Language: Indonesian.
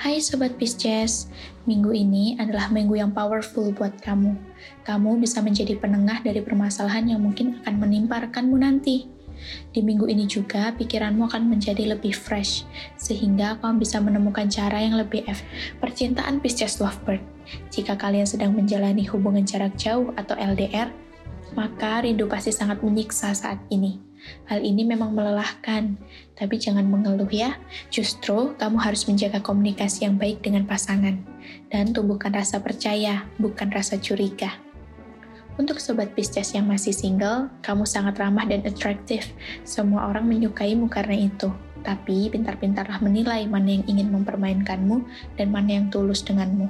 Hai Sobat Pisces, minggu ini adalah minggu yang powerful buat kamu. Kamu bisa menjadi penengah dari permasalahan yang mungkin akan menimpa rekanmu nanti. Di minggu ini juga pikiranmu akan menjadi lebih fresh, sehingga kamu bisa menemukan cara yang lebih efektif. Percintaan Pisces Lovebird. Jika kalian sedang menjalani hubungan jarak jauh atau LDR, maka rindu pasti sangat menyiksa saat ini. Hal ini memang melelahkan, tapi jangan mengeluh ya. Justru kamu harus menjaga komunikasi yang baik dengan pasangan dan tumbuhkan rasa percaya, bukan rasa curiga. Untuk sobat Pisces yang masih single, kamu sangat ramah dan atraktif. Semua orang menyukaimu karena itu. Tapi pintar-pintarlah menilai mana yang ingin mempermainkanmu dan mana yang tulus denganmu.